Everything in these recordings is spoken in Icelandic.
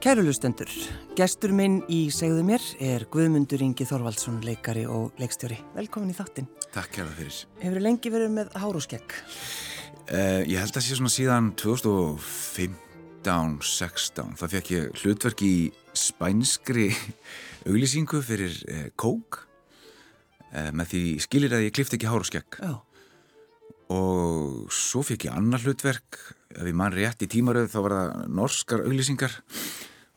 Kærulustendur, gestur minn í segðu mér er Guðmundur Ingi Þorvaldsson, leikari og leikstjóri. Velkomin í þáttinn. Takk kæra fyrir. Hefur þið lengi verið með háruskegg? Uh, ég held að sé svona síðan 2015-16. Það fekk ég hlutverk í spænskri auglýsingu fyrir uh, kók uh, með því skilir að ég klift ekki háruskegg. Já. Og svo fekk ég annar hlutverk, ef ég mann rétt í tímaröð þá var það norskar auglýsingar og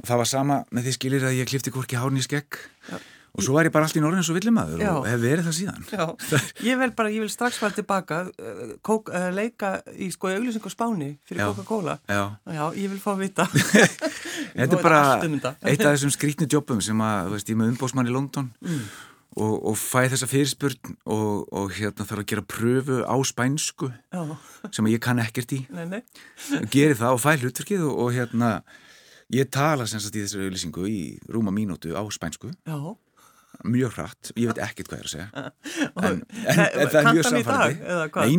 það var sama með því skilir að ég klifti hvorki hárni í skegg. Já. og svo var ég bara allt í norðin svo villimaður og hef verið það síðan. Já, ég vil bara, ég vil strax fara tilbaka uh, kók, uh, leika í sko og spáni fyrir Coca-Cola. Já. Já, ég vil fá að vita. Þetta er bara um eitt af þessum skrítni jobbum sem að, veist, ég með umbósmann í London mm. og, og fæ þessa fyrirspurn og, og hérna þarf að gera pröfu á spænsku sem ég kann ekkert í. Nei, nei. Geri það og fæ hlutverkið og, og hérna Ég tala sem sagt í þessari auðlýsingu í rúma mínútu á spænsku. Já. mjög hratt, ég veit ekkert hvað ég er að segja. En, en, en það er mjög samfærandi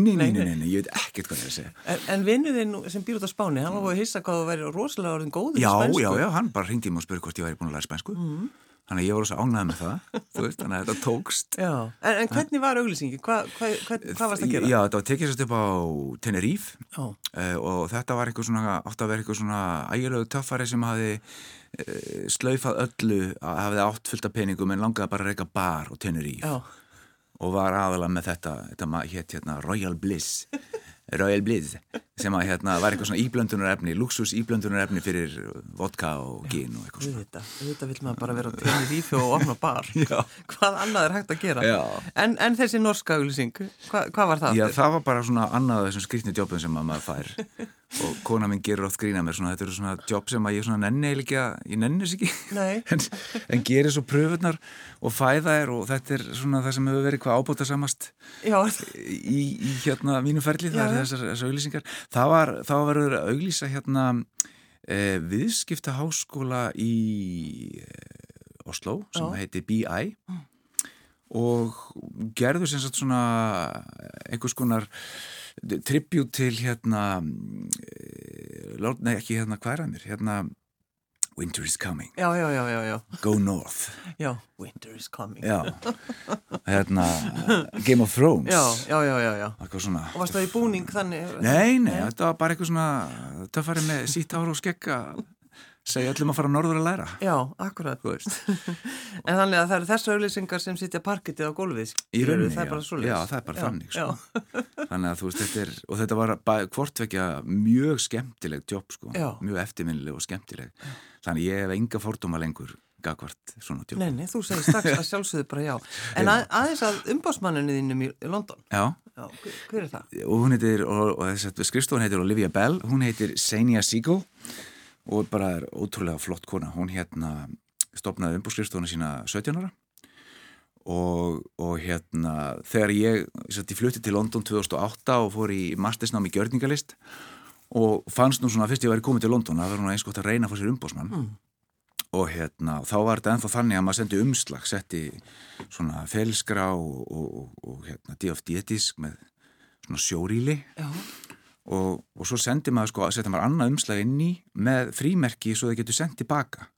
nei, nei, nei, nei, nei, ég veit ekkert hvað ég er að segja. En, en vinnuðinn sem býr út á Spáni hann var að hissa hvað þú væri rosalega orðin góður já, í spænsku. Já, já, hann bara ringdi mér og spurði hvort ég væri búin að læra spænsku. Mm. Þannig að ég var svo ánæðið með það, þú veist, þannig að þetta tókst. Já, en, en hvernig var auglýsingi? Hva, hva, hva, hvað varst að gera? Já, þetta var tekið sérst upp á Tenerife uh, og þetta var eitthvað svona, átt að vera eitthvað svona ægilegu töffari sem hafi uh, slaufað öllu, hafið átt fullt af peningum en langaði bara að reyka bar á Tenerife. Já. Og var aðalega með þetta, þetta hétt hérna Royal Bliss. Royal Blizz sem að hérna var eitthvað svona íblöndunarefni luxus íblöndunarefni fyrir vodka og gin og eitthvað svona. Þetta, vil maður bara vera á tegni lífi og ofna bar. Hvað annað er hægt að gera? En, en þessi norska auglýsing hva, hvað var það? Já það var bara svona annað þessum skrítni jobbum sem maður fær og kona minn gerur oft grína mér svona, þetta eru svona jobb sem að ég svona nenni eða ég nenni þess ekki. En, en gerir svo pröfunar og fæða er og þetta er svona það sem hefur verið hvað ábúta samast í, í hérna mínu ferli það er þessar, þessar auglýsingar. Það var, þá verður að auglýsa hérna e, viðskiptaháskóla í e, Oslo sem Já. heiti BI mm. og gerður sem sagt svona einhvers konar tribut til hérna eh, nei ekki hérna hvað er að mér hérna Winter is coming. Já, já, já, já. Go north. Já, winter is coming. Hérna Game of Thrones. Já, já, já, já. Og varst það í búning þannig? Nei, nei, þetta var bara eitthvað svona töffari með sítt ára og skekka segja öllum að fara norður að læra. Já, akkurat. En þannig að það eru þessu auðlýsingar sem sitja parkettið á gólfið Í rauninni, já. já, það er bara já, þannig sko. Þannig að þú veist, þetta er og þetta var hvortvekja mjög skemmtileg jobb, sko, já. mjög eftirminnileg og skemmtileg. Þannig ég hef enga fordóma lengur gagvart svona jobb. Nei, nei, þú segir strax að sjálfsögðu bara já. En að, aðeins að umbásmanninu þínum í London. Já. Hver er það? Og hún heitir, og, og skrifstofun heitir Olivia Bell, hún heitir Seinia Siegel og bara er ótrúlega flott kona. Hún hérna stopnaði umbúrskrifstofuna sína 17 ára. Og, og hérna þegar ég, ég flutti til London 2008 og fór í mastersnám í gjörningalist og fannst nú svona fyrst ég væri komið til London að vera eins gott að reyna að fá sér umbúrsmann mm. og hérna þá var þetta ennþá þannig að maður sendi umslag setti svona felskrá og, og, og hérna DFD-disk með svona sjóríli. Já og, og svo sendir maður sko, setja maður annað umslag inn í með frímerki svo þau getur sendt tilbaka.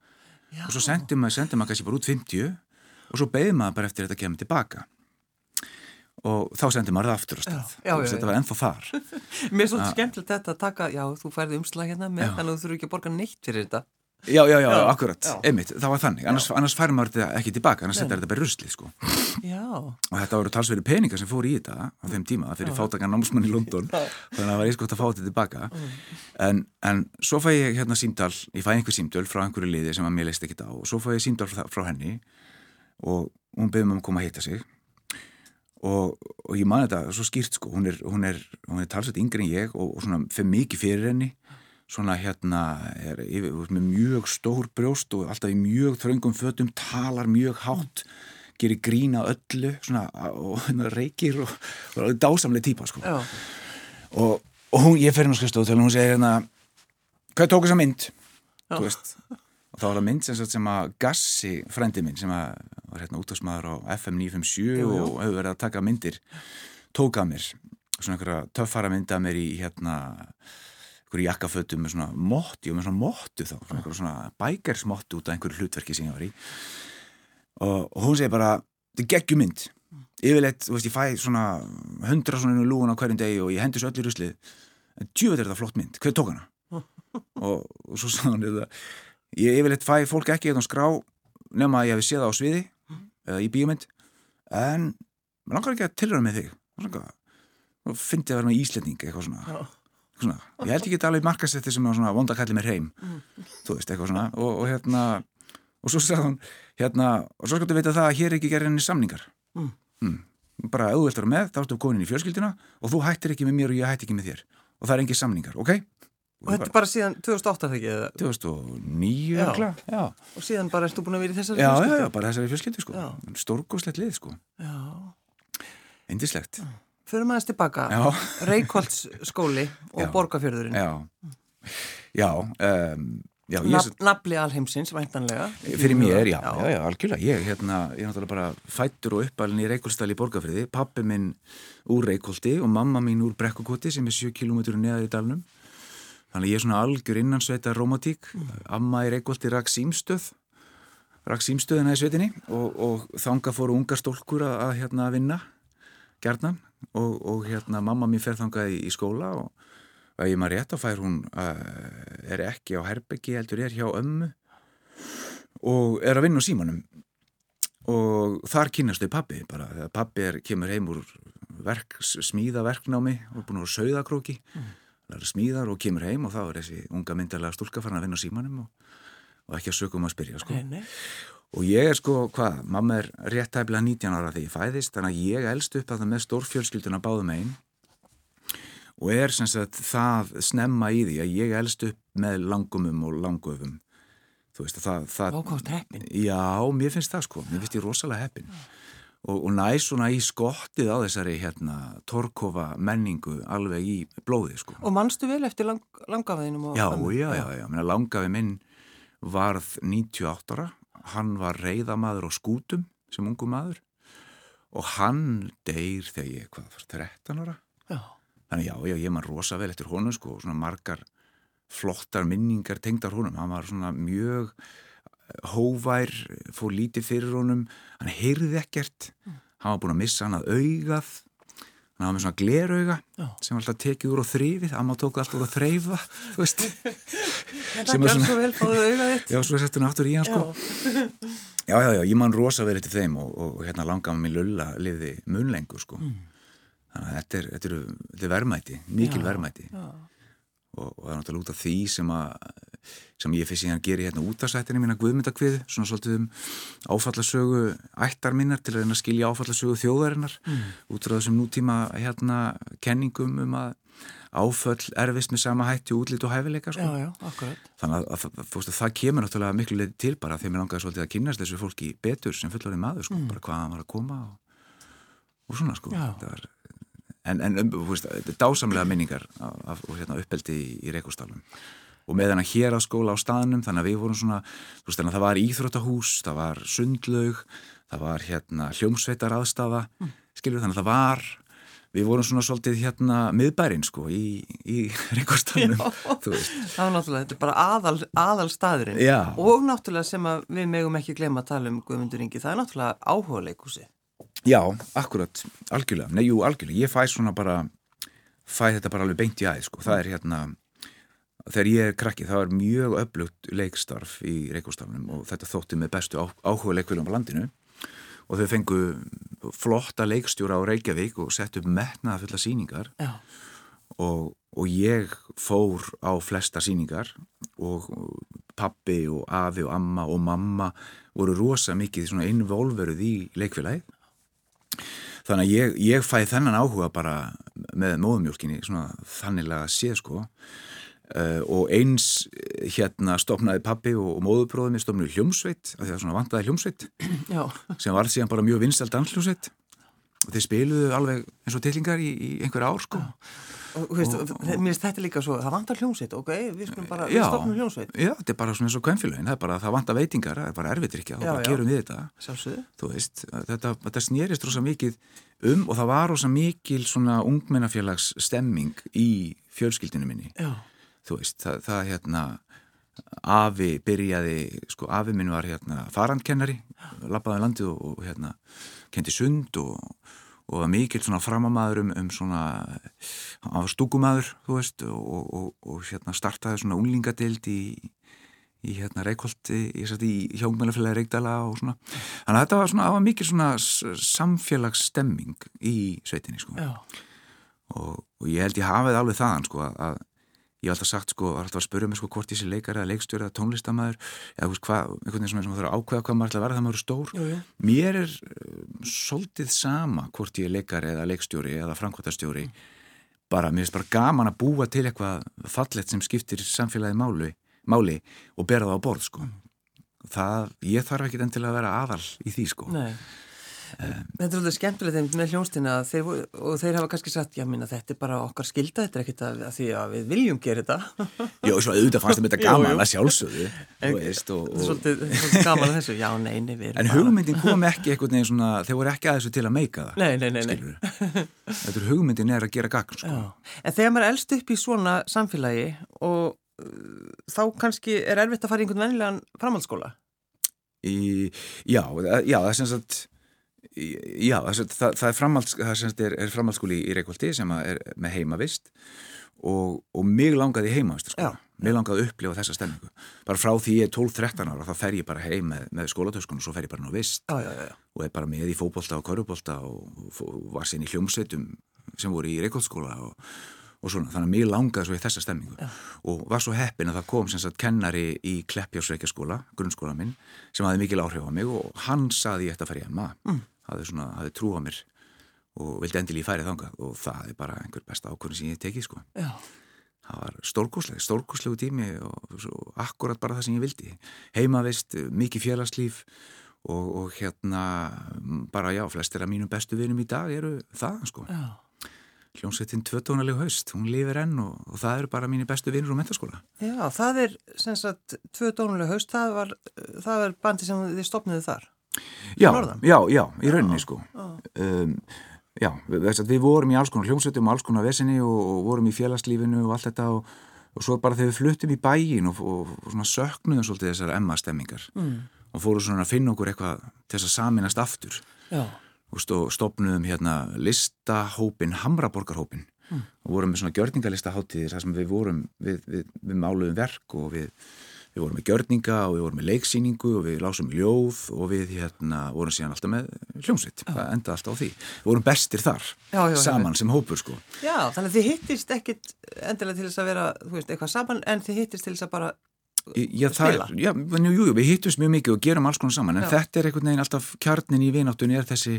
Já. og svo sendir maður, sendir maður kannski bara út 50 og svo beður maður bara eftir þetta að kemur tilbaka. Og þá sendir maður það aftur á stað. Já, já, og þetta var ennþá þar. Mér er svolítið skemmtilegt þetta að taka, já þú færði umslag hérna með þannig að þú þurfu ekki að borga neitt fyrir þetta Já, já, já, akkurat, einmitt, það var þannig. Annars, annars fær maður þetta ekki tilbaka, annars setjar þetta bara rusli sko. og þetta voru talsveri peningar sem fór í þetta á þeim tíma fyrir fátakan námsmann í London. Þannig að það var eiskótt að fá þetta tilbaka. Mm. en, en svo fæ ég hérna símdal ég fæ einhver símdal frá einhverju liði sem að mér leist ekki á og svo fæ ég símdal frá, frá henni og hún beður mér um að koma að hitta sig. Og, og ég man þetta svo skýrt sko, hún er, hún er, hún er talsveit yngre en ég og, og svona fyrir mikið fyrir henni svona hérna er yfir, með mjög stór brjóst og alltaf í mjög þraungum fötum, talar mjög hátt gerir grína öllu svona, og hérna reykir og, og dásamlega típa sko. og, og hún, ég fer hérna skristu og hún segir hérna hvað tók þessa mynd og þá var það mynd sem, sem að Gassi, frendi minn sem var hérna útdagsmaður á FM 957 jú, jú. og hefur verið að taka myndir tók að mér svona einhverja töffara mynda mér í hérna einhverju jakkafötum með svona mótti og með svona móttu þá, svona, svona bækersmóttu út af einhverju hlutverki sem ég var í. Og, og hún segi bara þetta er geggjumynd yfirleitt, þú veist, ég fæ svona hundra svona lúgun á hverjum degi og ég hendur svo öll í ruslið. En djúvet er þetta flott mynd, hver tók hana? og, og svo sagði hann þetta ég yfirleitt fæ fólk ekki eitthvað skrá nema að ég hef séð það á sviði eða í bíomind en maður langar ekki að tilröða með þig. Og fyndi að vera með íslending eitthvað svona, svona. ég held ekki að alveg markast þetta sem að vonda kalli með reym þú veist, eitthvað svona og, og hérna, og svo sagði hann hérna, og svo skaldu veita það að hér ekki gerðin í samningar mm. Mm. bara vera með, þá ertu komin í fjölskyldina og þú hættir ekki með mér og ég hættir ekki með þér og það er engi samningar, ok? Og þetta er bara síðan 2008 þegar ekki? 2009 já. já. Og síðan bara erstu búin að vera í þessari fjölskyldu? Já, já, bara þessari fjölskyldu sko. Stórgóðslegt lið sko. Indislegt. Förum aðeins tilbaka. Reykjólds skóli og borgarfjörðurinn. Já, já. Um, já Naf, Nafli alheimsins, væntanlega. Fyrir mér, já, já, já, algjörlega. Ég, hérna, ég er náttúrulega bara fættur og uppalinn í Reykjóldstæli í borgarfjörði. Pappi minn úr Reykjóldi og mamma mín úr Brekkukoti sem er 7 km neðar í dalnum. Þannig ég er svona algjör innansveita romantík, mm. amma er eitthvað til rak símstöð, rak símstöðina í svetinni og, og þanga fóru unga stólkur að, að hérna vinna, gerðnan og, og hérna mamma mín fer þangað í, í skóla og ef ég maður rétt á fær hún uh, er ekki á herbeggi, heldur er hjá ömmu og er að vinna á símanum og þar kynast þau pappi bara, þegar pappi er, kemur heim úr verk, smíðaverknámi og er búin að sögða króki mm smíðar og kemur heim og þá er þessi unga myndarlega stúlka farin að vinna á símanum og, og ekki að sökum að spyrja sko. Nei, nei. Og ég er sko, hvað, mamma er réttæfla 19 ára þegar ég fæðist þannig að ég elst upp að það með stórfjölskylduna báðum einn og er sem sagt það snemma í því að ég elst upp með langumum og langöfum þú veist að það, það Ókátt heppin Já, mér finnst það sko, mér finnst ég rosalega heppin og, og næ svona í skottið á þessari hérna torkofa menningu alveg í blóði sko. Og mannstu vel eftir lang, langafiðinum? Já, já, já, já, já. langafið minn varð 98 ára, hann var reyðamadur og skútum sem ungu maður og hann deyr þegar ég, hvað, var 13 ára? Já. Þannig já, já, ég man rosa vel eftir honum sko, svona margar flottar minningar tengdar honum, hann var svona mjög hóvær, fór lítið fyrir honum hann heyrði ekkert mm. hann var búin að missa hann að augað hann var með svona glerauga Já. sem var alltaf tekið úr og þrýfið amma tók alltaf úr og þreyfa þetta er svo vel fóðu augað þitt. Já, svo settur hann aftur í hann sko. Já, já, já, ég man rosa verið til þeim og, og hérna langaði mig lulla liði munlengur sko. Mm. þannig að þetta er, þetta er, þetta er verðmæti mikil verðmæti. já. Og, það er náttúrulega út af því sem að sem ég fyrir síðan gera hérna út af sættinu mína guðmyndakvið, svona svolítið um áfallasögu ættar minnar til að reyna að skilja áfallasögu þjóðarinnar mm. út frá þessum nútíma hérna kenningum um að áföll erfist með sama hætti útlít og hæfileika sko. já, já, þannig að, að, að það kemur náttúrulega miklu leið til bara þegar mér langaði svolítið að kynast þessu fólki betur sem fullorðið maður sko, mm. bara hvaðan var að koma og, og svona sko var, en, en um, veist, dásamlega minningar af, af hérna, uppeldi í, í Reykjástalum og með hennar hér á skóla á staðnum þannig að við vorum svona, þú veist að það var íþróttahús, það var sundlaug það var hérna hljómsveitar aðstafa mm. skilur þannig að það var við vorum svona svolítið hérna miðbærin sko í, í reykvarstafnum það var náttúrulega, þetta er bara aðal, aðal staðurinn. Já. og náttúrulega sem við megum ekki glemja að tala um Guðmundur Ingi, það er náttúrulega áhuga leikúsi Já, akkurat, algjörlega, nei, jú, algjörlega. Ég fæ svona bara, fæ þetta bara alveg beint í aðeins sko, það er hérna þegar ég er krakki það var mjög öflugt leikstarf í Reykjavstafnum og þetta þótti með bestu áhuga leikvöldum á landinu. Og þau fengu flotta leikstjóra á Reykjavík og sett upp metnaða fulla síningar og, og ég fór á flesta síningar og pappi og afi og amma og mamma voru rosa mikið svona involveruð í leikfélagi þannig að ég, ég fæ þennan áhuga bara með móðumjólkinni svona þanniglega séð sko. Uh, og eins eh, hérna stopnaði pappi og, og móðupróðum stopnaði hljómsveit, af því að svona vantaði hljómsveit. Já. sem var síðan bara mjög vinstald dansljómsveit og þeir spiluðu alveg eins og tillingar í, í einhver ár sko. Og, veist, og, og mér þetta líka svo, það vantar hljómsveit ok, við skulum bara, já, við stopnum hljómsveit. Já, þetta er bara svona eins og kvennfélagin, það er bara það vantar veitingar, það er bara erfiðrykja, þá bara gerum við þetta. Þú veist, þetta, þetta snýrist rosa mikið um og það var rosa mikil svona ungmennafélags stemming í fjölskyldinu minni. Já. Þú veist, það, það hérna afi byrjaði, sko afi minn var hérna farandkennari lappaði landið og, og hérna kendi sund og, og var mikill svona framamaður um, um svona á stúkumæður, þú veist og, og hérna startaði svona unlingadeild í í hérna Reykjóldi, ég sætti í hjóngmælafélagi Reykdala og svona. Þannig að þetta var svona, það var mikil svona samfélagsstemming í sveitinni sko. Og, og ég held ég hafið alveg þaðan sko að ég hef alltaf sagt sko, var alltaf að spyrja mig sko hvort ég sé leikari eða leikstjóri eða tónlistamæður eða hvað, einhvern veginn sem það þarf að ákveða hvað maður ætla að vera það maður er stór jú, jú. mér er uh, svolítið sama hvort ég er leikari eða leikstjóri eða framkvæmtastjóri mm. bara, mér finnst bara gaman að búa til eitthvað fallett sem skiptir samfélagi máli máli og bera það á borð sko. það, ég þarf ekki enn til að vera aðal í því sko Nei. Þetta er alveg skemmtilegt með hljónstina þeir, og þeir hafa kannski sagt já minna þetta er bara okkar skilda þetta er ekkit að, að því að við viljum gera þetta. Já, svo auðvitað fannst þeim þetta gaman að sjálfsögðu Þetta er svolítið gaman að þessu, já, neini En hugmyndin kom ekki eitthvað neginn svona þeir voru ekki að þessu til að meika það Nei, nei, nei, nei. Þetta er hugmyndin er að gera gagn sko. En þegar maður elst upp í svona samfélagi og þá kannski er erfitt að fara í einhvern vennilegan framhaldsskóla? Í, Já, já, það er sem sagt já, það, það er, framhalds, það er, er framhaldsskóli í Reykjóldi sem er með heimavist og, og mig langaði heimavist sko. mig langaði að upplifa þessa stemningu. Bara frá því ég er 12-13 ára þá fer ég bara heim með, með skólatöskunum og svo fer ég bara ná vist. Já, já, og er bara með í fókbólta og korubólta og, og var sín í hljómsveitum sem voru í Reykjóldskóla og og svona, þannig að mér langaði svo í þessa stemmingu ja. og var svo heppin að það kom sem sagt kennari í Kleppjársveikjaskóla grunnskóla minn, sem hafi mikil áhrif á mig og hann saði ég eftir að hafi svona, hafi trú á mér og vildi endilíð færið þangað og það er bara einhver besta ákvörðin sem ég tekið sko Já. það var stórkosleg, stórkoslegu tími og, og akkurat bara það sem ég vildi heimavist, mikið félagslíf og, og hérna bara já, flestir af mínum bestu vinum í dag eru það sko Já hljómsveitin Tvötónaleg haust, hún lifir enn og, og það eru bara mínir bestu vinnur á mentaskóla. Já, það er sem sagt Tvötónaleg haust, það var, það var bandi sem þið stopniðu þar? Já, já, já, í rauninni sko. Um, já, við, við vorum í alls konar hljómsveitum og alls konar vesinni og, og vorum í félagslífinu og allt þetta og, og svo bara þegar við fluttum í bæin og, og svona söknuðum svolítið þessar emma stemmingar mm. og fórum svona að finna okkur eitthvað til þess að saminast aftur. Já og stopnuðum hérna listahópin, Hamraborgarhópin mm. og vorum með svona gjörningalistaháttíðir þar sem við vorum, við, við, við máluðum verk og við, við vorum með gjörninga og við vorum með leiksýningu og við lásum ljóð og við hérna vorum síðan alltaf með hljómsveit, það enda alltaf á því. Við vorum bestir þar, já, já, saman já. sem hópur sko. Já, þannig að þið hittist ekkit endilega til þess að vera, þú veist, eitthvað saman en þið hittist til þess að bara Já, það, já, jú, jú, við hittumst mjög mikið og gerum alls konar saman, en þetta er einhvern veginn alltaf kjarnin í vináttunni er þessi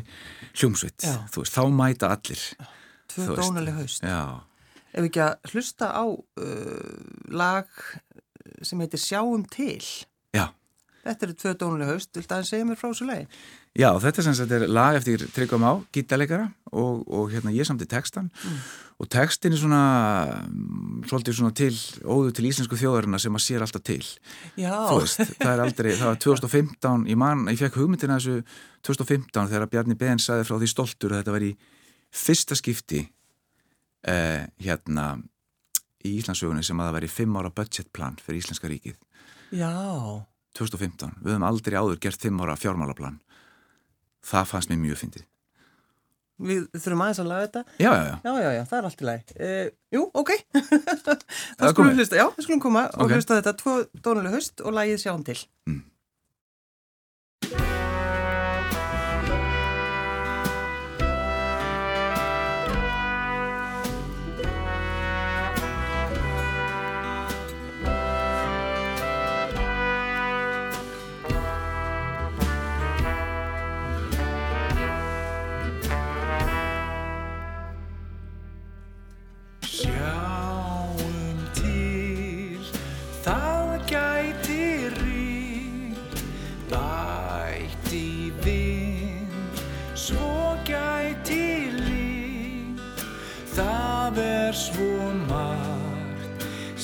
hljómsveit, þú veist, þá mæta allir. Tvö dónaleg haust. Já. Ef ekki að hlusta á uh, lag sem heitir Sjáum til. Já. Þetta eru tvö dónuleg haust, viltu að það segja mér frá þessu lagi? Já, þetta sem sagt er lag eftir Tryggvam á, gítarleikara og, og hérna ég samt í textan mm. og textin er svona svolítið svona til, óðu til íslensku þjóðarina sem að sér alltaf til. Já. Veist, það er aldrei, það var 2015 ég man, ég fekk hugmyndina þessu 2015 þegar Bjarni Ben saði frá því stoltur að þetta var í fyrsta skipti eh, hérna í Íslandsögunni sem að það væri 5 ára budgetplan fyrir Íslenska ríkið. Já. 2015, við höfum aldrei áður gert 5 ára fjármálaplan. Það fannst mér mjög fyndið. Við þurfum aðeins að laga þetta. Já, já, já, já, já, já það er allt í lagi. Uh, Jú, ok. Það skulum hlusta, já, við skulum koma okay. og hlusta þetta. Tvo dónuleg höst og lagið sjáum til. Mm.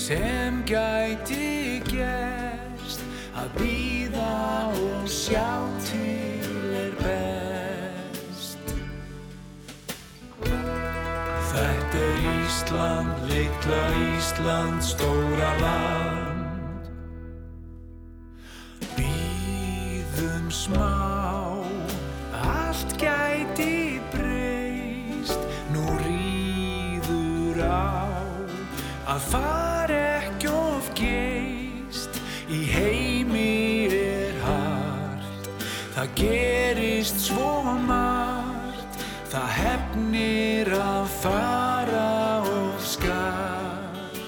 Sem gæti gerst. Að býða og sjá til er best. Þetta er Ísland, litla Ísland, stóra land. Býðum smá, gerist svo margt. Það hefnir að fara of skart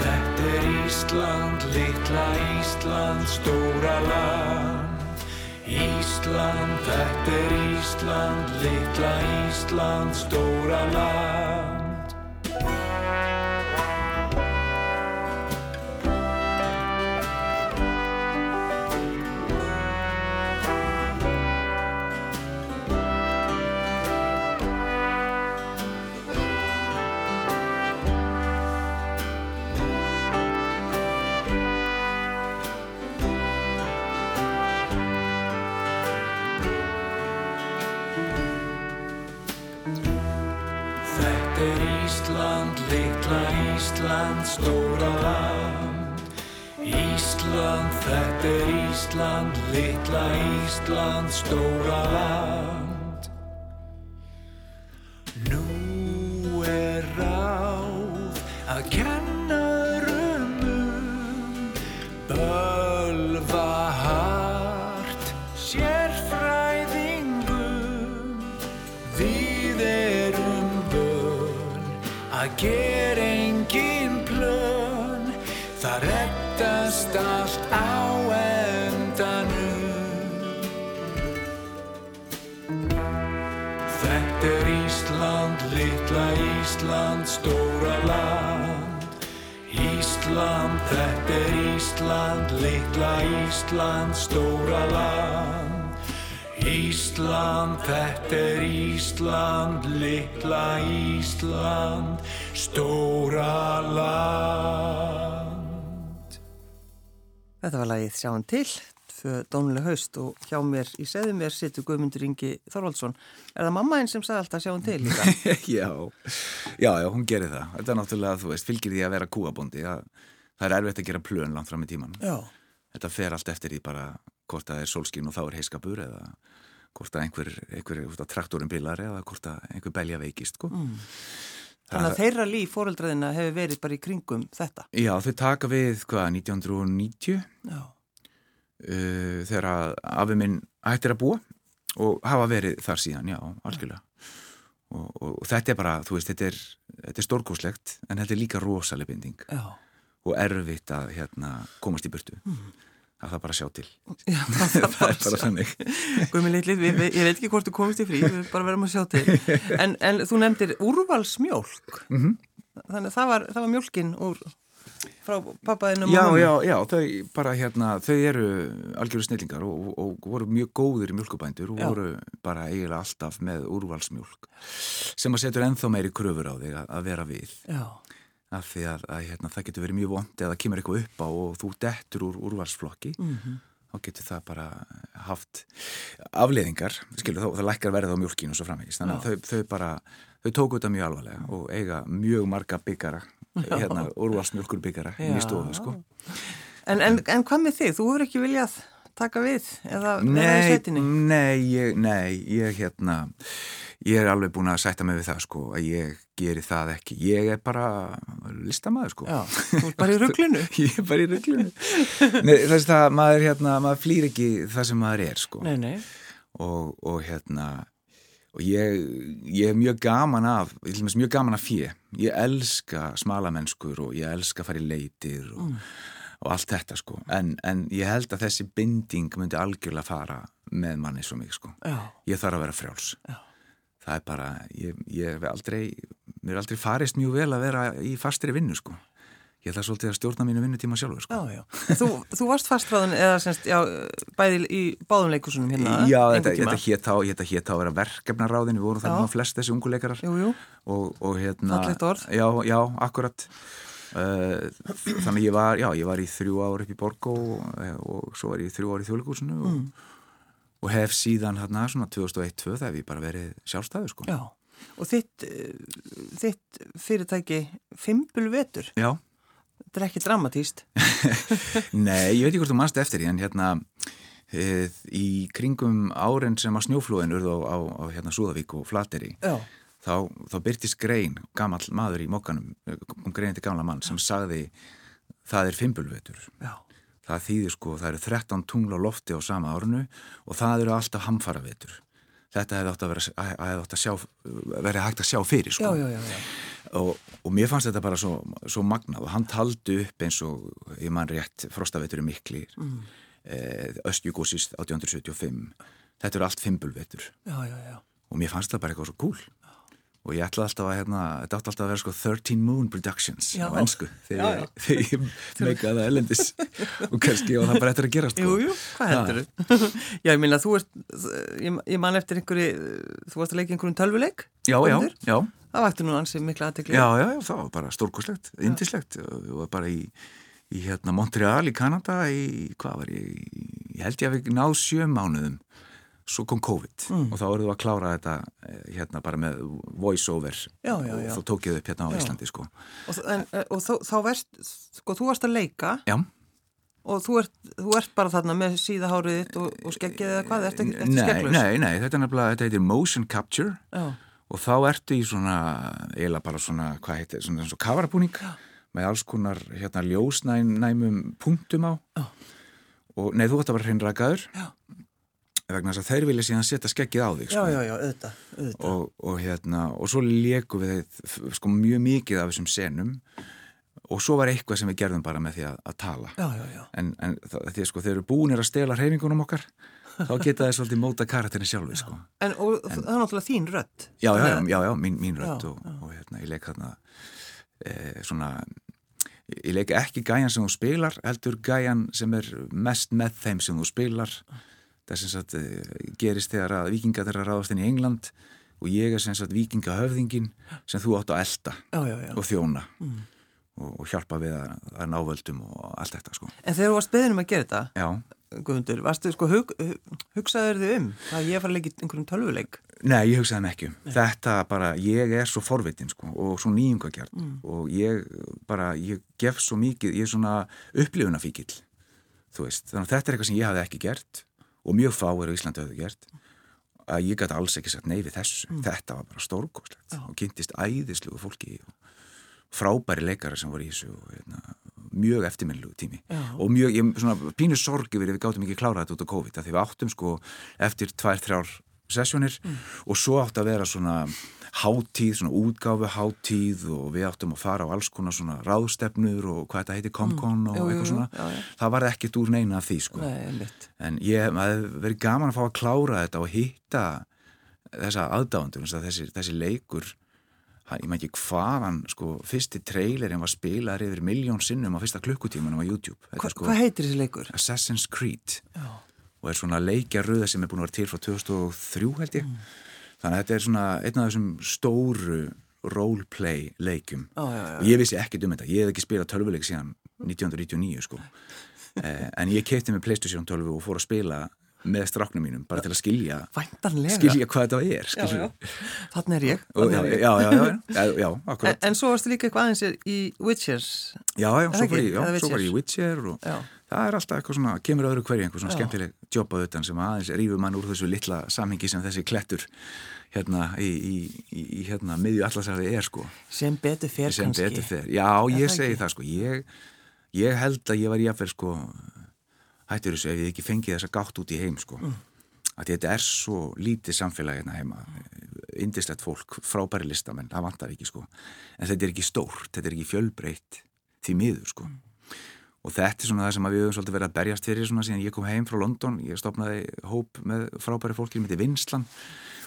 Þetta er Ísland, litla Ísland, stóra land. Ísland, þetta er Ísland, litla Ísland, stóra land Ísland, stóra land. Ísland, þetta er Ísland, litla Ísland, stóra land Ísland, þetta er Ísland, litla Ísland, stóra land Ísland, þetta er Ísland, litla Ísland, stóra land. Þetta var lagið Sjáum til, dónuleg haust og hjá mér í segðu mér situr Guðmundur Ingi Þorvaldsson. Er það mamma einn sem sagði alltaf Sjáum til líka? já, já, já, hún gerir það. Þetta er náttúrulega, þú veist, fylgir því að vera kúabóndi. Það er erfitt að gera plön langt fram í tíman. Já. Þetta fer allt eftir því bara hvort það er sólskinn og þá er heiskapur eða hvort að einhver, einhver, einhver traktorin bilar eða hvort að einhver belja veikist, sko. Mm. Þannig að þeirra líf fóreldraðina hefur verið bara í kringum þetta. Já, þau taka við, hvað, 1990 Já. Uh, þegar að afi minn hættir að búa og hafa verið þar síðan, já, algjörlega. Og, og, og þetta er bara, þú veist, þetta er, þetta er stórkóslegt en þetta er líka rosaleg binding Já. og erfitt að hérna, komast í burtu. Mm. Það er bara að sjá til. Já, það, það, það er bara þannig. Guðmið litlið, ég veit ekki hvort þú komist í frí, við bara verðum að sjá til. En, en þú nefndir úrvalsmjólk. Mm -hmm. Þannig að það var, það var mjólkin úr frá pappaðinum já, já, já, þau bara hérna þau eru algjörðu snillingar og, og, og voru mjög góðir í mjölkubændur og já. voru bara eiginlega alltaf með úrvalsmjölk sem að setur enþá meiri kröfur á þig að, að vera við já. af því að, að hérna, það getur verið mjög vond eða kemur eitthvað upp á og þú dettur úr úrvalsflokki mm -hmm. þá getur það bara haft afleðingar, skilur þá, það lækkar verið á mjölkinu og svo framvegist, þannig að þau, þau bara þau tóku þetta mjög alvarlega og eiga mjög marga byggara hérna úrvalsmjölkur byggara í stofu sko. en, en, en hvað með þig? Þú hefur ekki viljað taka við eða vera í sveitinni? Nei, ég, nei, ég hérna ég er alveg búin að sætta mig við það sko að ég geri það ekki. Ég er bara listamæður sko. Já, þú er bara í rugglinu Ég er bara í rugglinu Þess að maður, hérna, maður flýr ekki það sem maður er sko. Nei, nei. Og, og hérna og ég, ég er mjög gaman af mjög gaman af fjö ég elska smalamennskur og ég elska að fara í leitir og, Mm. og allt þetta sko. En, en ég held að þessi binding myndi algjörlega fara með manni svo mikið sko. Já, ég þarf að vera frjáls. Já. það er bara, ég, ég hef aldrei mér er aldrei farist mjög vel að vera í fastri vinnu sko ég ætla svolítið að stjórna mínu vinnutíma sjálfur sko. já, já. Þú, þú varst fastræðun eða semst, já, bæði í báðum leikusunum hérna Já, þetta, þetta hétt þetta hét þá að vera verkefnaráðin við vorum að flest þessi ungu leikarar Jú, jú, og, og hérna Fallegt orð. Já, já, akkurat uh, Þannig ég var, já, ég var í þrjú ár upp í Borgó og, og svo var ég í þrjú ár í þjóðleikúsinu og, Mm. og hef síðan hérna svona 2001-2002 það hef ég bara verið sjálfstæður sko já. Og þitt, eh, þitt fyrirtæki Fimbulvetur? Já. Þetta er ekki dramatíst? Nei, ég veit ekki hvort þú mannst eftir því en hérna eð, í kringum áren sem að snjóflóðin urðu á, á, á hérna Súðavík og Flateri Já. þá, þá byrtist grein, gammal maður í mokkanum, grein til gamla mann sem sagði það er Fimbulvetur. Já. Það þýðir sko, það eru 13 tungla lofti á sama árnu og það eru alltaf hamfara vetur þetta hefði átt að vera hefði átt að sjá, verið hægt að sjá fyrir sko. já, já, já, og, og mér fannst þetta bara svo, svo magnað. Og hann taldi upp eins og ég man rétt frostavetur í mikli mm. eh, östjúgósist 1875 þetta eru allt fimbulvetur. Og mér fannst þetta bara eitthvað svo cool og ég ætlaði alltaf að hérna, þetta átti alltaf að vera sko 13 Moon Productions já. á ennsku þegar ég meikaði það elendis og kannski og það bara eftir að gera sko. Jújú, hvað heldur þú? Já, ég minna, þú ert, ég, ég man eftir einhverju, þú varst að leika einhverjum tölvuleik Já, já, já. Það vakti nú ansið miklu aðtegli Já, já, já, það var bara stórkoslegt, indislegt og var bara í, í hérna Montreal í Kanada í, hvað var ég, ég held ég að við náðu sjö mánuðum svo kom COVID. Mm. og þá eruðu að klára þetta eh, hérna bara með voice over já, já, já. og þá tók ég upp hérna á Íslandi sko. Og, en, eh, og þá, þá verst, sko, þú varst að leika. Já. Og þú ert, þú ert bara þarna með síðahárið þitt og, og skeggið eða hvað, eftir, eftir nei, skegglus? Nei, nei, þetta er nefnilega, þetta heitir motion capture. Og þá ertu í svona, eiginlega bara svona, hvað heitir, svona eins og kavarabúning með alls konar hérna ljósnæmum punktum á. Og nei, þú ætti að vera hreinrakaður. Já vegna þess að þeir vilja síðan setja skeggið á þig sko. Já, já, já, auðvitað, auðvitað. Og, og, hérna, og svo leikum við sko, mjög mikið af þessum senum og svo var eitthvað sem við gerðum bara með því að, að tala já, já, já. en, en því sko, þeir eru búinir að stela hreyfingunum okkar þá geta þeir svolítið móta karakterin sjálfi sko. En og, en, það er náttúrulega þín rött Já, já, já, já mín, mín rött og, og hérna, ég leik hérna e, svona ég leik ekki gæjan sem þú spilar heldur gæjan sem er mest með þeim sem þú spilar það sem sagt gerist þegar að vikinga þeirra ráðast inn í England og ég er sem sagt vikingahöfðingin sem þú átt að elda já, já, já. og þjóna mm. og, og hjálpa við að, að návöldum og allt þetta sko. En þegar þú varst beðinum að gera þetta Guðmundur, varstu sko hug, hugsaður þið um að ég fara að leggja einhverjum tölvuleik? Nei, ég hugsaði mig ekki um þetta bara, ég er svo forvitin sko, og svo nýjungagjart mm. og ég bara, ég gef svo mikið ég er svona upplifunafíkil þú veist, þannig að þetta er eitthvað sem ég hafði ekki gert og mjög fáir á Íslandi hafði gert að ég gæti alls ekki sagt nei við þessu mm. þetta var bara stórkoslegt og kynntist æðislugu fólki og frábæri leikara sem voru í þessu og hérna, mjög eftirminnilugu tími Já. og mjög, ég, svona pínu sorgi við við gáttum ekki klára þetta út á COVID því við áttum sko eftir tvær, þrjár sessjónir mm. og svo átt að vera svona hátíð, svona útgáfu hátíð og við áttum að fara á alls konar svona ráðstefnur og hvað þetta heiti Comcon mm, og eitthvað svona. já, já. það var ekkert úr neina af því sko. Nei, en ég, það verið gaman að fá að klára þetta og hitta þessa aðdáðandur, þessi, þessi leikur. Ég maður ekki hvaðan sko, fyrsti trailerin var spilaður yfir miljón sinnum á fyrsta klukkutímanum á YouTube. Hva, sko, Hvað heitir þessi leikur? Assassin's Creed. Já. og er svona leikjarröða sem er búin að vera til frá 2003 held ég. Mm þannig að þetta er svona einn af þessum stóru roleplay leikum já, já, já. og ég vissi ekkert um þetta, ég hef ekki spilað tölvuleik síðan 1999 sko. Eh, en ég kefti með Playstation 12 og fór að spila með straknum mínum bara til að skilja Væntanlega. skilja hvað þetta er þannig er ég, og, er ég. Já, já, en, en svo varstu líka eitthvað aðeins í Witchers. Já, já, svo var ég í Witcher og það er alltaf eitthvað svona, kemur öðru hverju einhver svona skemmtileg jobb á þetta sem aðeins rýfur mann úr þessu litla samhengi sem þessi klettur hérna í, í, í, hérna miðju allarsæði er sko sem betur fer sem kannski betur fer, já, ég segi það sko ég, ég held að ég var jáfnverð sko hættur þessu ef ég ekki fengið þessa gátt út í heim sko. Mm. Að þetta er svo lítið samfélagi hérna heima, indislegt fólk, frábæri listamenn, það vantar ekki sko. En þetta er ekki stórt, þetta er ekki fjölbreytt því miður sko. Mm. Og þetta er svona það sem við höfum svolítið verið að berjast fyrir svona síðan ég kom heim frá London, ég stopnaði hóp með frábæri fólki, myndi Vinslan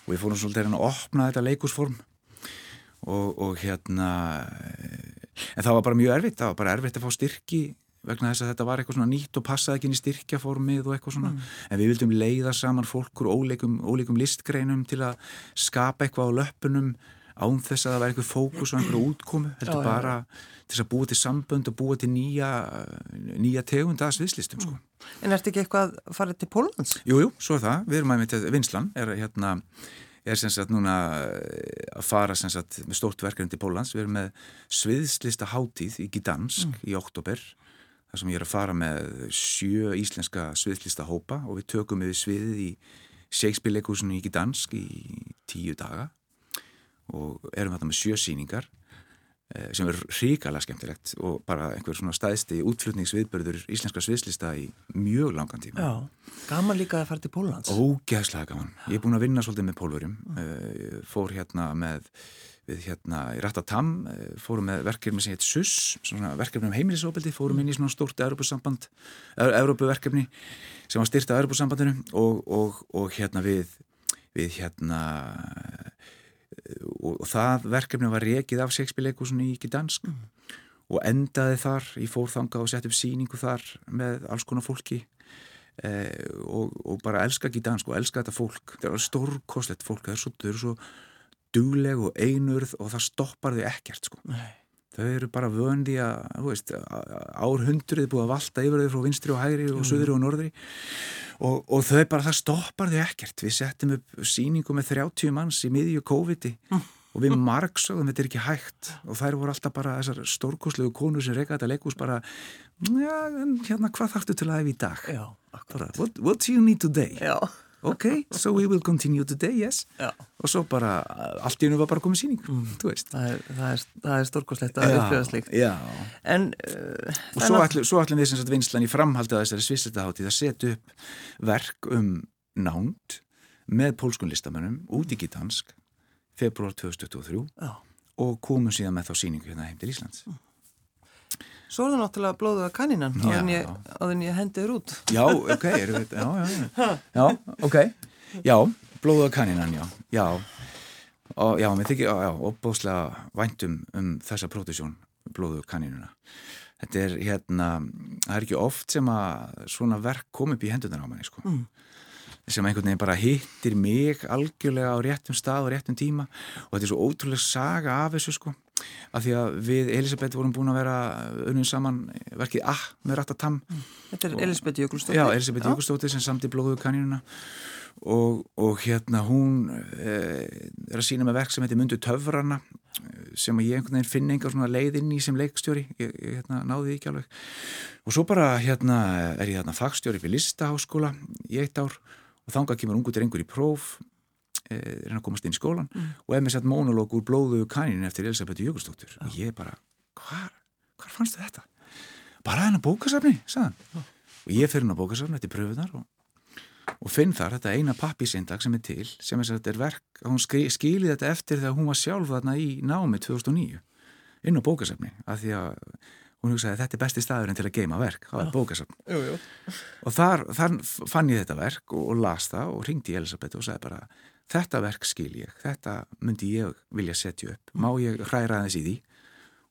og ég fórum svolítið að opna þetta leikusform og, og hérna, en það var bara mjög erfitt, það var bara erfitt að fá styrki vegna þess að þetta var eitthvað svona nýtt og passaði ekki inn í styrkjaformið og eitthvað svona. Mm. en við vildum leiða saman fólkur ólíkum, ólíkum listgreinum til að skapa eitthvað á löpunum án þess að það væri eitthvað fókus og einhverju útkomu heldur já, bara já. til að búa til sambönd og búa til nýja nýja tegunda sviðslistum sko. En ertu ekki eitthvað að fara til Pólans? Jújú, jú, svo er það, við erum aðeins vinslan, er hérna er sem sagt núna eh, að fara sem sagt með stórt verkefni til Pólans. Við erum með sviðslista hátíð í Gdansk mm. í oktober þar sem ég er að fara með sjö íslenska sviðslista hópa og við tökum við sviðið í Shakespeare-leikúsinu í Gdansk í tíu daga og erum þetta með sjö síningar Eh, sem er ríkala skemmtilegt og bara einhver svona staðsti útflutningsviðbörður íslenska sviðslista í mjög langan tíma. Já, gaman líka að fara til Pólans. Ógæðslega gaman. Ég er búin að vinna svolítið með pólverjum, mm. fór hérna með, við hérna í Rattatam, eh, fórum með verkefni sem heit SUS, svona verkefni um heimilisofbildi, fórum inn í svona stórt Europasamband, Europaverkefni sem var styrt af Europasambandinu og, og, og hérna við, við hérna og það verkefni var rekið af Shakespeare-leikusunni í Gdansk mm. og endaði þar, ég fór þanga og sett upp síningu þar með alls konar fólki eh, og, og bara elska Gdansk og elska þetta fólk það er stórkoslegt fólk, það er svo, svo dugleg og einurð og það stoppar þau ekkert sko Nei. Þau eru bara vöndi að árhundrið búið að valta yfir þau frá vinstri og hægri og mm. söðri og norðri og, og þau bara, það stoppar þau ekkert við settum upp síningu með 30 manns í miðju COVID-i mm. og við margsögum þetta er ekki hægt og þær voru alltaf bara þessar stórkoslegu konur sem reyka þetta leikús bara já, hérna, hvað þarftu til að hefa í dag? Já, akkurat what, what do you need today? Já ok, so we will continue today, yes Já. og svo bara, allt í hennu var bara komið síning mm. það er, er, er stórkoslegt að upplifa slíkt en uh, og svo, ætl, svo ætlum við sem sagt vinslan í framhaldi að þessari svisslitaháttið að setja upp verk um nánd með pólskun listamennum út í Gitansk februar 2023 Já. og komum síðan með þá síningu hérna heim til Íslands mm. Svo er það náttúrulega blóðuða kanninan á þenn ég hendiður út. Já, ok, erum við, já, já, já, ok, já, blóðuða kanninan, já, já, og já, mér þykir, já, opbóðslega væntum um þessa pródusjón, blóðuða kanninuna. Þetta er, hérna, það er ekki oft sem að svona verk kom upp í hendunar á manni, sko. Mm sem einhvern veginn bara hittir mig algjörlega á réttum stað og réttum tíma. Og þetta er svo ótrúlega saga af þessu sko. Af því að við Elisabeth vorum búin að vera unnum saman verkið Ah með Rattatam Þetta er Elisabeth Jökulstóttir Já, Elisabeth Jökulstóttir sem samt í blóðu kanínuna. Og, og hérna hún eh, er að sína með verk sem heitir Mundu Töfrana sem ég einhvern veginn finn einhver svona leið inn í sem leikstjóri. Ég, ég hérna, náði því ekki alveg. Og svo bara hérna er ég hérna fagstjóri fyrir listaháskóla í eitt ár og þanga kemur ungu drengur í próf Eh, reyna að komast inn í skólan mm. og ef mér sett mónulók úr blóðu kaninu eftir Elisabeth Jökulsdóttur ja. og ég bara, hvar, hvar fannst þetta? bara hennar bókasafni sagðan ja. og ég fyrir hennar bókasafni eftir pröfunar og, og finn þar þetta eina pappisindag sem er til sem er, er verk, hún skilið þetta eftir þegar hún var sjálf þarna í námi 2009 inn á bókasafni af því að hún hugsaði að þetta er besti staðurinn til að geima verk. Það var bókasafn. Og þar, þar fann ég þetta verk og, og las það og ringdi Elisabeth og sagði bara þetta verk skil ég, þetta myndi ég vilja setja upp, má ég hræra þess í því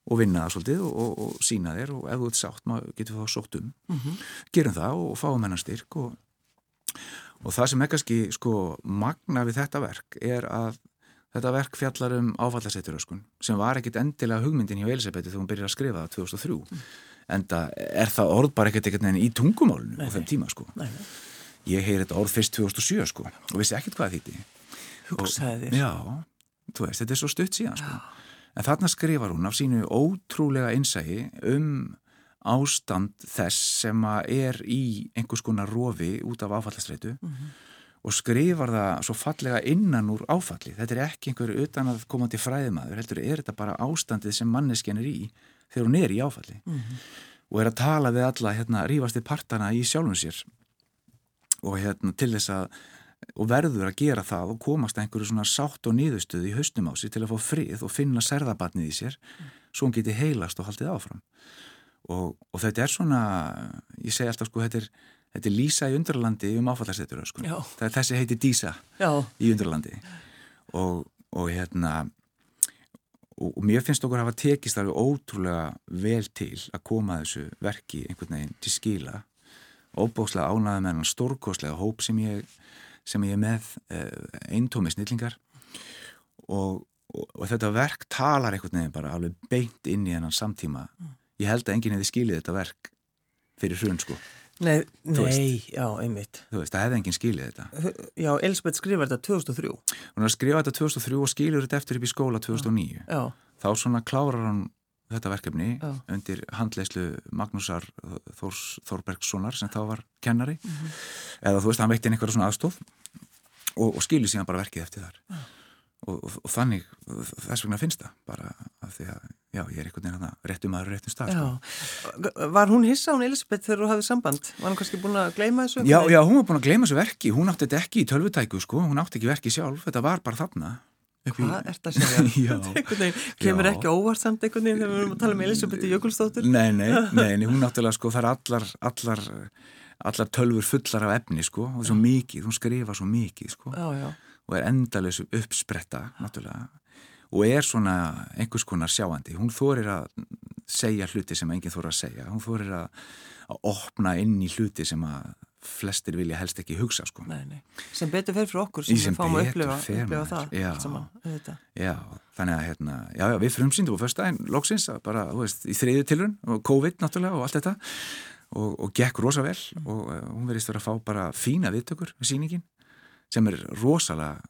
og vinna það svolítið og, og, og sína þér og ef þú ert sátt getur þú þá sótt um. Mm -hmm. gerum það og fáum hennar styrk og, og það sem er kannski sko magna við þetta verk er að þetta verk fjallar um áfallasetturöskun sem var ekkit endilega hugmyndin hjá Elisabeth þegar hún byrjar að skrifa það 2003 mm. en það er það orð bara ekkert ekkert nefn í tungumálunu á þeim tíma sko nei, nei. ég heyr þetta orð fyrst 2007 sko og vissi ekkert hvað þýtti hugsaði. Já, þú veist, þetta er svo stutt síðan sko. En þarna skrifar hún af sínu ótrúlega innsægi um ástand þess sem er í einhvers konar rofi út af áfallastreitu mm -hmm. Og skrifar það svo fallega innan úr áfalli. Þetta er ekki einhverju utan að koma til fræðimaður, heldur er þetta bara ástandið sem manneskjan er í þegar hún er í áfalli mm -hmm. og er að tala við alla hérna rífasti partana í sjálfum sér og hérna til þess að og verður að gera það og komast einhverju svona sátt og nýðustuði í haustum á sig til að fá frið og finna serðabatnið í sér mm. svo hann geti heilast og haldið áfram og, og þetta er svona ég segi alltaf sko þetta er, þetta er Lísa í undralandi um áfallarsettur sko. það er þessi heiti Dísa Já. í undralandi. Og, og hérna og, og mér finnst okkur að hafa tekist alveg ótrúlega vel til að koma þessu verki einhvern veginn til skila. Óbókslega ánaði með hann stórkoslega hóp sem ég sem ég er með eh, eintómi snillingar. Og, og, og þetta verk talar einhvern veginn bara alveg beint inn í hennan samtíma. Ég held að enginn hefði skilið þetta verk fyrir hrun sko Nei, nei já, einmitt. Þú veist, það hefði enginn skilið þetta. Já, Elisabeth skrifar þetta 2003. Hún har skrifað þetta 2003 og skilur þetta eftir upp í skóla 2009. Já. Þá svona klárar hann þetta verkefni já. undir handleislu Magnúsar Þórs, Þórbergssonar sem þá var kennari. Mm -hmm. Eða þú veist, hann veitti einhverja svona aðstóð og, og skilur síðan bara verkið eftir þar. Og, og, og þannig þess vegna finnst það bara að því að já, ég er einhvern veginn að réttum aður réttum stað sko. Var hún hissa hún Elisabeth þegar þú hafið samband? Var hún kannski búin að gleima þessu? Já, já, hún var búin að gleima þessu verki hún átti þetta ekki í tölvutæku sko, hún átti ekki verki sjálf þetta var bara þarna Hvað er þetta að segja? Kemur ekki óvart samt einhvern veginn þegar við erum að tala um Elisabeth Jökulstóttur? Nei, nei, nei, nei, hún náttúrulega sko, það er allar, allar, allar tölfur fullar af efni sko, og svo mikið, hún skrifa svo mikið sko. Já, já og er endalus uppspretta náttúrulega og er svona einhvers konar sjáandi hún þorir að segja hluti sem enginn þorir að segja hún þorir að, að opna inn í hluti sem að flestir vilja helst ekki hugsa sko. nei, nei. sem betur fyrir okkur sem, sem við fáum að upplifa, upplifa það já, saman, já, þannig að hérna, já, já, við frumsýndum á förstæðin loksins bara veist, í þriðu tilrun og COVID náttúrulega og allt þetta og, og gekk rosa vel mm. og uh, hún verðist verið að fá bara fína viðtökur með síningin sem er rosalega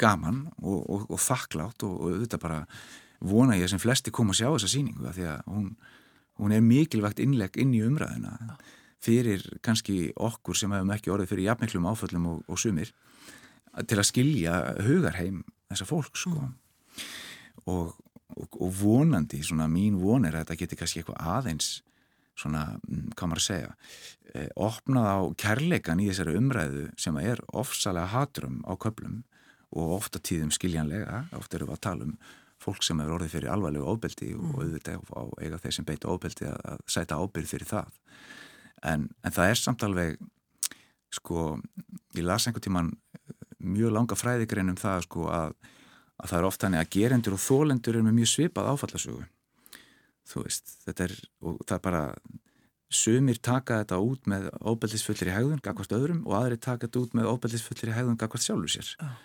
gaman og, og, og þakklátt og, og auðvitað bara vona ég sem flesti kom að sjá þessa síningu því að hún, hún er mikilvægt innlegg inn í umræðina fyrir kannski okkur sem hefum ekki orðið fyrir jafnmiklum áföllum og sumir til að skilja hugarheim þessa fólk sko. Mm. og vonandi, svona mín von er að þetta getur kannski eitthvað aðeins svona, mm, hvað maður að segja eh, opnað á kærleikan í þessari umræðu sem er ofsalega hatrum á köplum og ofta tíðum skiljanlega, ofta eru við að tala um fólk sem hefur orðið fyrir alvarlegu óbeldi mm. og auðvitað á eiga þeir sem beita óbeldi að, að sæta ábyrð fyrir það en, en það er samt alveg sko, ég las einhvern tíman mjög langa fræðigrein um það sko að, að það er ofta hannig að gerendur og þólendur er með mjög svipað áfallasögu þú veist, þetta er, og það er bara sumir taka þetta út með óbeldisfullir í hegðun, gagvast öðrum og aðri taka þetta út með óbeldisfullir í hegðun gagvast sjálfur sér oh.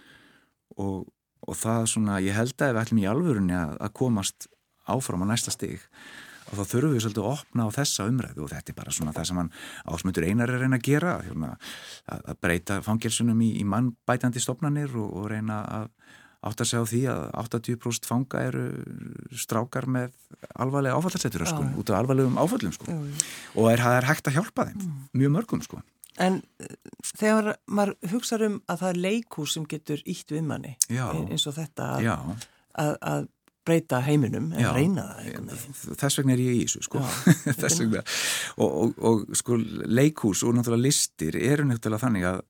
Og, og það svona, ég held að við ætlum í alvörunni að, að komast áfram á næsta stig og þá þurfum við svolítið að opna á þessa umræðu og þetta er bara svona það sem hann ásmöndur einar er reyna að gera hérna, að, að breyta fangilsunum í, í mannbætandi stopnarnir og, og reyna að átt að segja á því að 80% fanga eru strákar með alvarlega áfallarsettur sko, út af alvarlegum áfallum sko. og er, er hægt að hjálpa þeim mm. mjög mörgum sko. En eh, þegar maður hugsaður um að það er leikús sem getur ítt við manni Já. eins og þetta að, að, að breyta heiminum en Já. reyna það þess vegna er ég í þessu sko. þess vegna og, og, og sko leikús og náttúrulega listir eru náttúrulega þannig að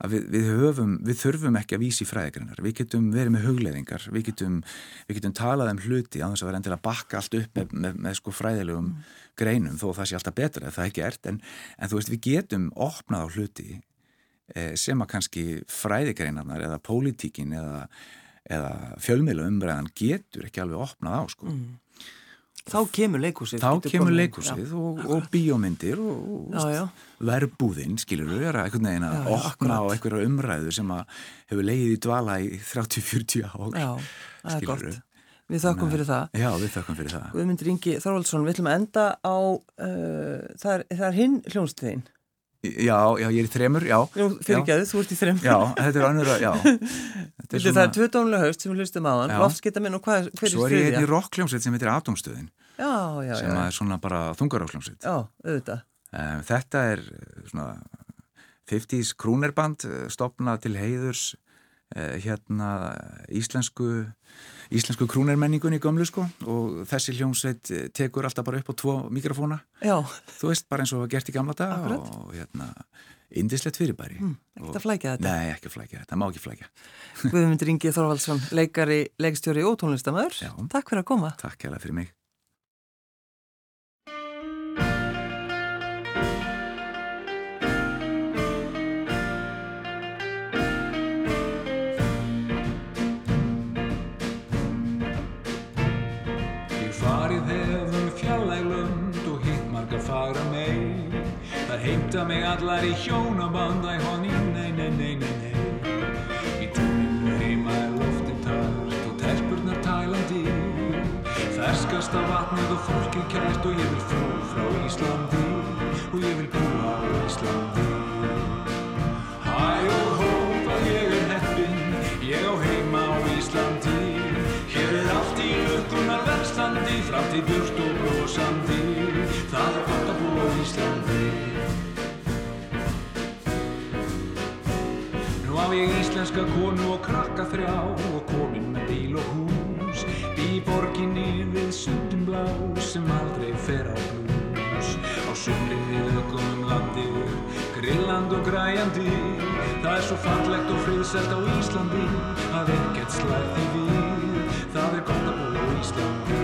að við, við, höfum, við þurfum ekki að vísi fræðigreinar, við getum verið með hugleðingar, við getum, við getum talað um hluti á þess að vera endilega bakka allt upp með, með, með sko fræðilegum mm. greinum þó það sé alltaf betra, það er ekki ert en, en þú veist við getum opnað á hluti eh, sem að kannski fræðigreinarnar eða pólitíkin eða, eða fjölmiðlu umræðan getur ekki alveg opnað á sko. Mm. Þá kemur leikúsið. Þá kemur leikúsið og, og bíómyndir og verbúðinn, skilur við, er að einhvern veginn að já, opna á einhverja umræðu sem hefur leið í dvala í 30-40 ár. Já, það er gott. Við. Þakkum fyrir það. Já, við þakkum fyrir það. Myndum ringi Þorvaldsson, við ætlum að enda á, uh, það, er, er hinn hljónstuðinn. Já, já, ég er í þremur, já. Fyrir ekki að þú ert í þremur. Já, þetta er annur að, já. Þetta er, svona... það er tvö dónulega haust sem við hlustum á hann, loftskiptaminn og hvað, hver er styrja? Svo er ég í rockljómsveit sem heitir Atomstöðin. Já, já, já. Sem er svona bara þungarokkljómsveit. Já, auðvitað. Um, þetta er svona 50's krúnerband eh, stopnað til heiðurs hérna íslensku íslensku krúnermenningun í gömlu sko og þessi hljómsveit tekur alltaf bara upp á tvo mikrofóna. Já. Þú veist, bara eins og gert í gamla dag og hérna indislegt fyrirbæri. Mm, ekki að flækja þetta? Nei, ekki að flækja þetta, má ekki flækja. Guðmundur Ingi Þorvaldsson, leikari, leikstjóri og tónlistamöður. Takk fyrir að koma. Takk það fyrir mig. Heimta mig allar í hjónaband. Æ honni, nei, nei, nei, nei, nei. Í túninu heima er loftin tært og telpurnar tælandi. Ferskasta vatnið og fólki kært og ég vil frú frá Íslandi. Og ég vil búa á Íslandi. Hæ og hó hvað ég er heppin ég á heima á Íslandi. Hér er allt í lukkunar verðstandi framtíð björst íslenska konu og krakka þrjá og komin með bíl og hús í borginni við sundum blá sem aldrei fer á blús. Á sumrin við ökum um landi grilland og græjandi það er svo fallegt og friðsælt á Íslandi að ekkert slæði við. Það er gott að búa á Íslandi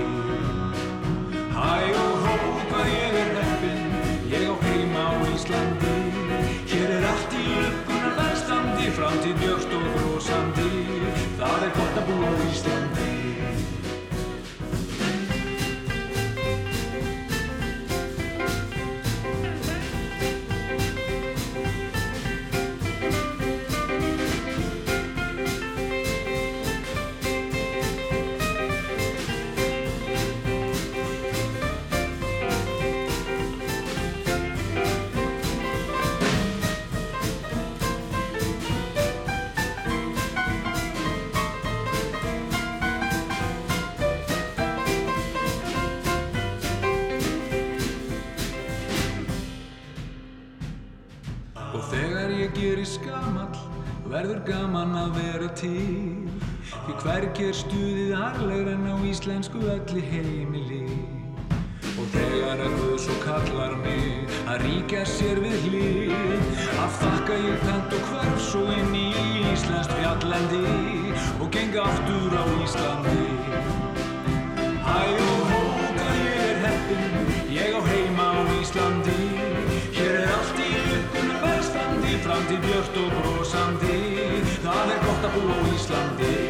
verður gaman að vera til Því hvergi er stuðið harlegur en á íslensku öllu heimili. Og þegar að Guð svo kallar mig að ríka sér við hlið Að þakka ég pent og hverf svo inn í Íslands fjallandi Og geng aftur á Íslandi. Æ og hóka ég er heppin, ég á heima á Íslandi. Hér er allt í uppinu verðstandi, framtíð björnt og brosandi þáttabú á Íslandi.